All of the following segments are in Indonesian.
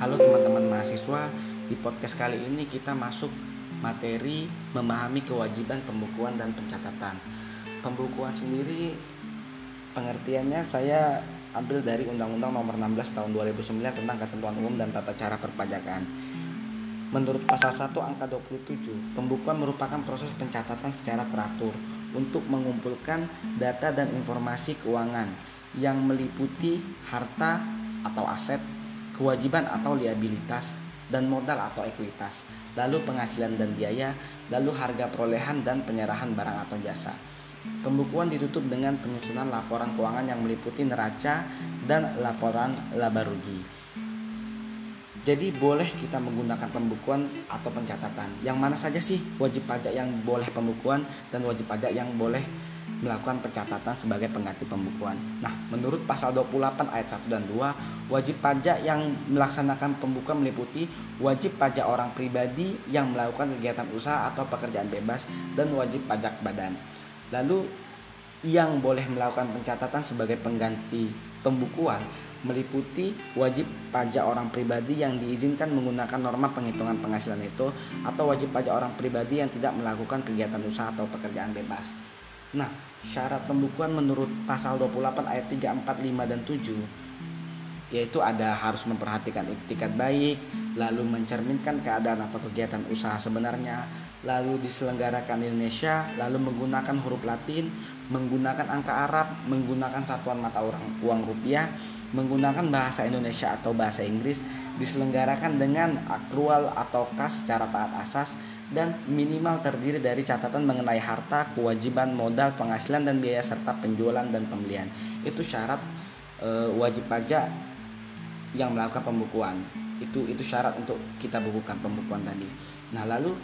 Halo teman-teman mahasiswa, di podcast kali ini kita masuk materi memahami kewajiban pembukuan dan pencatatan. Pembukuan sendiri pengertiannya saya ambil dari Undang-Undang Nomor 16 Tahun 2009 tentang Ketentuan Umum dan Tata Cara Perpajakan. Menurut pasal 1 angka 27, pembukuan merupakan proses pencatatan secara teratur untuk mengumpulkan data dan informasi keuangan yang meliputi harta atau aset, kewajiban atau liabilitas, dan modal atau ekuitas, lalu penghasilan dan biaya, lalu harga perolehan dan penyerahan barang atau jasa. Pembukuan ditutup dengan penyusunan laporan keuangan yang meliputi neraca dan laporan laba rugi. Jadi boleh kita menggunakan pembukuan atau pencatatan. Yang mana saja sih wajib pajak yang boleh pembukuan dan wajib pajak yang boleh melakukan pencatatan sebagai pengganti pembukuan. Nah, menurut pasal 28 ayat 1 dan 2, wajib pajak yang melaksanakan pembukuan meliputi wajib pajak orang pribadi yang melakukan kegiatan usaha atau pekerjaan bebas dan wajib pajak badan. Lalu yang boleh melakukan pencatatan sebagai pengganti pembukuan meliputi wajib pajak orang pribadi yang diizinkan menggunakan norma penghitungan penghasilan itu atau wajib pajak orang pribadi yang tidak melakukan kegiatan usaha atau pekerjaan bebas. Nah, syarat pembukuan menurut pasal 28 ayat 3, 4, 5 dan 7 yaitu ada harus memperhatikan etikat baik, lalu mencerminkan keadaan atau kegiatan usaha sebenarnya, lalu diselenggarakan di Indonesia, lalu menggunakan huruf Latin, menggunakan angka Arab, menggunakan satuan mata uang, uang rupiah, menggunakan bahasa Indonesia atau bahasa Inggris, diselenggarakan dengan akrual atau kas secara taat asas, dan minimal terdiri dari catatan mengenai harta, kewajiban, modal, penghasilan dan biaya serta penjualan dan pembelian. Itu syarat e, wajib pajak yang melakukan pembukuan. Itu itu syarat untuk kita bukukan pembukuan tadi. Nah, lalu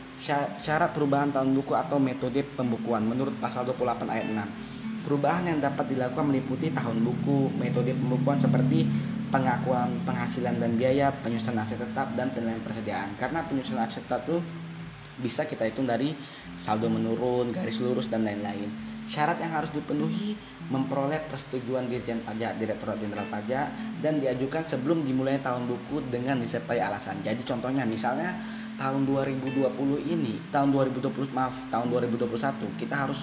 syarat perubahan tahun buku atau metode pembukuan menurut pasal 28 ayat 6. Perubahan yang dapat dilakukan meliputi tahun buku, metode pembukuan seperti pengakuan penghasilan dan biaya, penyusunan aset tetap dan penilaian persediaan. Karena penyusunan aset tetap itu bisa kita hitung dari saldo menurun, garis lurus dan lain-lain. Syarat yang harus dipenuhi memperoleh persetujuan Dirjen Pajak Direktorat Jenderal Pajak dan diajukan sebelum dimulai tahun buku dengan disertai alasan. Jadi contohnya misalnya tahun 2020 ini, tahun 2020 maaf, tahun 2021 kita harus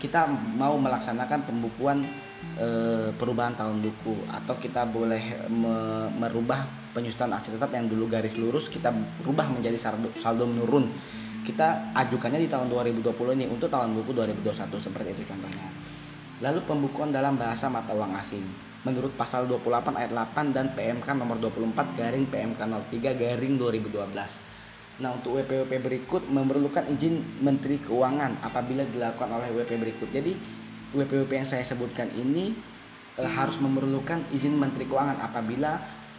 kita mau melaksanakan pembukuan e, perubahan tahun buku atau kita boleh me, merubah penyusunan aset tetap yang dulu garis lurus kita rubah menjadi saldo, saldo menurun kita ajukannya di tahun 2020 ini untuk tahun buku 2021 seperti itu contohnya. Lalu pembukuan dalam bahasa mata uang asing. Menurut pasal 28 ayat 8 dan PMK nomor 24 garing PMK 03 garing 2012. Nah untuk WPWP berikut memerlukan izin Menteri Keuangan apabila dilakukan oleh WP berikut. Jadi WPWP yang saya sebutkan ini e, harus memerlukan izin Menteri Keuangan apabila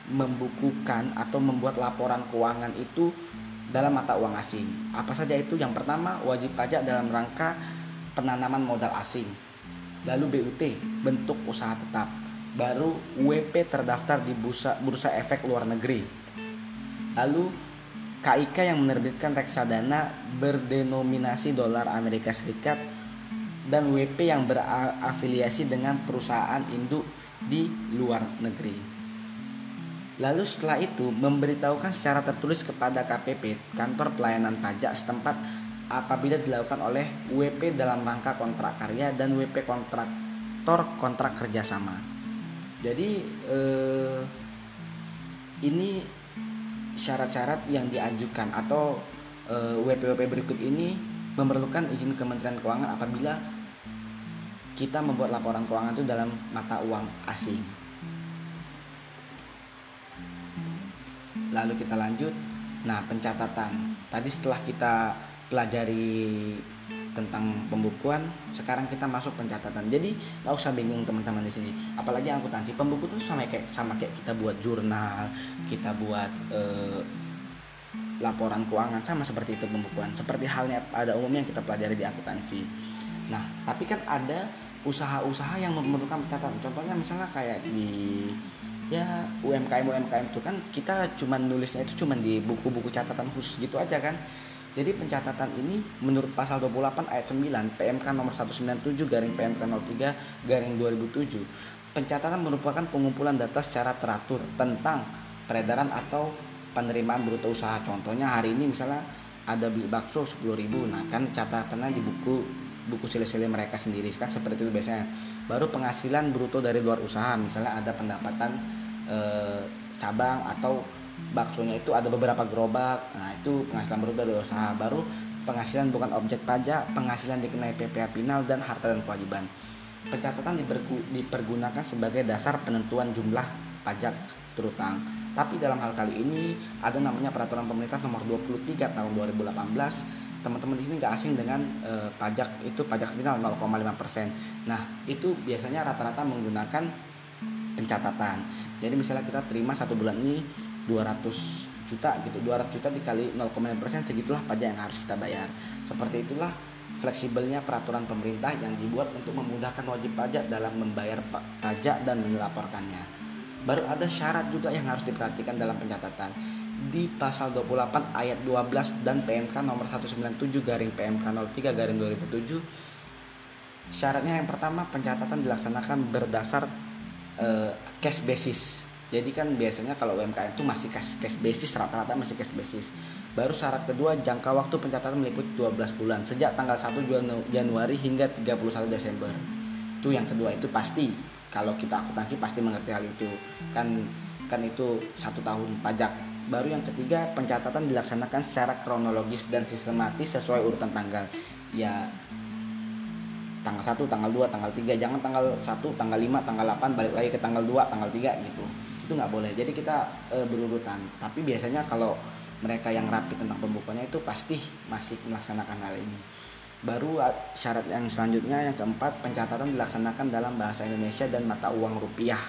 membukukan atau membuat laporan keuangan itu dalam mata uang asing. Apa saja itu? Yang pertama, wajib pajak dalam rangka penanaman modal asing. Lalu BUT, bentuk usaha tetap. Baru WP terdaftar di bursa, bursa efek luar negeri. Lalu KIK yang menerbitkan reksadana berdenominasi dolar Amerika Serikat dan WP yang berafiliasi dengan perusahaan induk di luar negeri. Lalu setelah itu memberitahukan secara tertulis kepada KPP kantor pelayanan pajak setempat apabila dilakukan oleh WP dalam rangka kontrak karya dan WP kontraktor kontrak kerjasama. Jadi eh, ini syarat-syarat yang diajukan atau eh, WP-WP berikut ini memerlukan izin Kementerian Keuangan apabila kita membuat laporan keuangan itu dalam mata uang asing. Lalu kita lanjut. Nah pencatatan. Tadi setelah kita pelajari tentang pembukuan sekarang kita masuk pencatatan. Jadi nggak usah bingung teman-teman di sini. Apalagi akuntansi pembuku itu sama kayak sama kayak kita buat jurnal kita buat eh, laporan keuangan sama seperti itu pembukuan. Seperti halnya pada umumnya yang kita pelajari di akuntansi. Nah tapi kan ada usaha-usaha yang memerlukan pencatatan. Contohnya misalnya kayak di ya UMKM UMKM itu kan kita cuma nulisnya itu cuma di buku-buku catatan khusus gitu aja kan. Jadi pencatatan ini menurut pasal 28 ayat 9 PMK nomor 197 garing PMK 03 garing 2007 pencatatan merupakan pengumpulan data secara teratur tentang peredaran atau penerimaan bruto usaha. Contohnya hari ini misalnya ada beli bakso 10.000 nah kan catatannya di buku buku sile-sile mereka sendiri kan seperti itu biasanya. Baru penghasilan bruto dari luar usaha misalnya ada pendapatan e, cabang atau baksonya itu ada beberapa gerobak nah itu penghasilan bruto dari usaha baru penghasilan bukan objek pajak penghasilan dikenai PPh final dan harta dan kewajiban pencatatan dipergunakan sebagai dasar penentuan jumlah pajak terutang tapi dalam hal kali ini ada namanya peraturan pemerintah nomor 23 tahun 2018 teman-teman di sini nggak asing dengan e, pajak itu pajak final 0,5 persen. Nah itu biasanya rata-rata menggunakan pencatatan. Jadi misalnya kita terima satu bulan ini 200 juta gitu, 200 juta dikali 0,5 persen segitulah pajak yang harus kita bayar. Seperti itulah fleksibelnya peraturan pemerintah yang dibuat untuk memudahkan wajib pajak dalam membayar pajak dan melaporkannya. Baru ada syarat juga yang harus diperhatikan dalam pencatatan. Di pasal 28 ayat 12 dan PMK nomor 197 garing PMK 03 garing 2007 syaratnya yang pertama pencatatan dilaksanakan berdasar uh, cash basis. Jadi kan biasanya kalau UMKM itu masih cash, cash basis rata-rata masih cash basis. Baru syarat kedua jangka waktu pencatatan meliputi 12 bulan sejak tanggal 1 Januari hingga 31 Desember. Itu yang kedua itu pasti kalau kita akuntansi pasti mengerti hal itu kan kan itu satu tahun pajak baru yang ketiga pencatatan dilaksanakan secara kronologis dan sistematis sesuai urutan tanggal ya tanggal 1, tanggal 2, tanggal 3 jangan tanggal 1, tanggal 5, tanggal 8 balik lagi ke tanggal 2, tanggal 3 gitu. Itu nggak boleh. Jadi kita e, berurutan. Tapi biasanya kalau mereka yang rapi tentang pembukuannya itu pasti masih melaksanakan hal ini. Baru syarat yang selanjutnya yang keempat pencatatan dilaksanakan dalam bahasa Indonesia dan mata uang rupiah.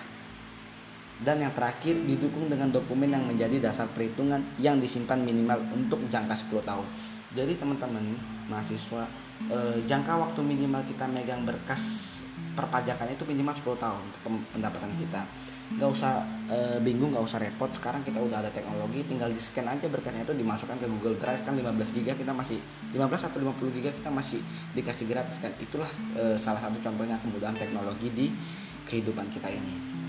Dan yang terakhir didukung dengan dokumen yang menjadi dasar perhitungan yang disimpan minimal untuk jangka 10 tahun. Jadi teman-teman mahasiswa eh, jangka waktu minimal kita megang berkas perpajakan itu minimal 10 tahun pendapatan kita. Nggak usah e, bingung nggak usah repot. Sekarang kita udah ada teknologi tinggal di scan aja berkasnya itu dimasukkan ke Google Drive. Kan 15 giga kita masih 15 atau 50 giga kita masih dikasih gratis kan. Itulah e, salah satu contohnya kemudahan teknologi di kehidupan kita ini.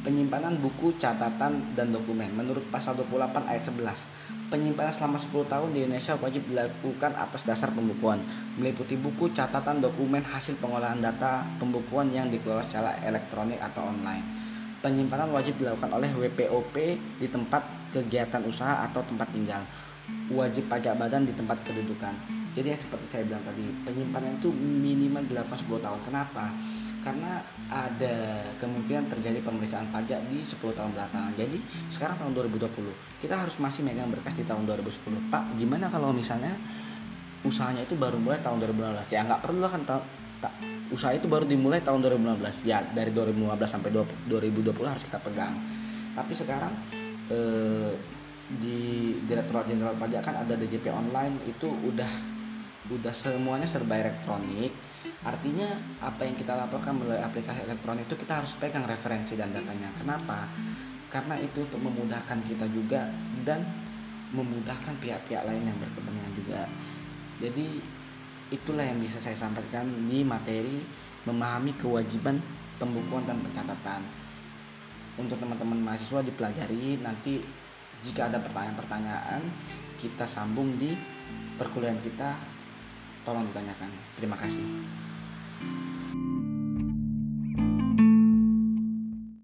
Penyimpanan buku, catatan, dan dokumen. Menurut pasal 28 ayat 11, penyimpanan selama 10 tahun di Indonesia wajib dilakukan atas dasar pembukuan, meliputi buku, catatan, dokumen, hasil pengolahan data, pembukuan yang dikelola secara elektronik atau online. Penyimpanan wajib dilakukan oleh WPOP di tempat kegiatan usaha atau tempat tinggal. Wajib pajak badan di tempat kedudukan. Jadi yang seperti saya bilang tadi penyimpanan itu minimal dilakukan 10 tahun. Kenapa karena ada kemungkinan terjadi pemeriksaan pajak di 10 tahun belakangan jadi sekarang tahun 2020 kita harus masih megang berkas di tahun 2010 Pak gimana kalau misalnya usahanya itu baru mulai tahun 2015 ya nggak perlu kan usaha itu baru dimulai tahun 2015 ya dari 2015 sampai 2020 harus kita pegang. Tapi sekarang eh, di Direktorat Jenderal Pajak kan ada DJP online itu udah udah semuanya serba elektronik artinya apa yang kita laporkan melalui aplikasi elektronik itu kita harus pegang referensi dan datanya. Kenapa? Karena itu untuk memudahkan kita juga dan memudahkan pihak-pihak lain yang berkepentingan juga. Jadi itulah yang bisa saya sampaikan di materi memahami kewajiban pembukuan dan pencatatan. Untuk teman-teman mahasiswa dipelajari nanti jika ada pertanyaan-pertanyaan kita sambung di perkuliahan kita tolong ditanyakan. Terima kasih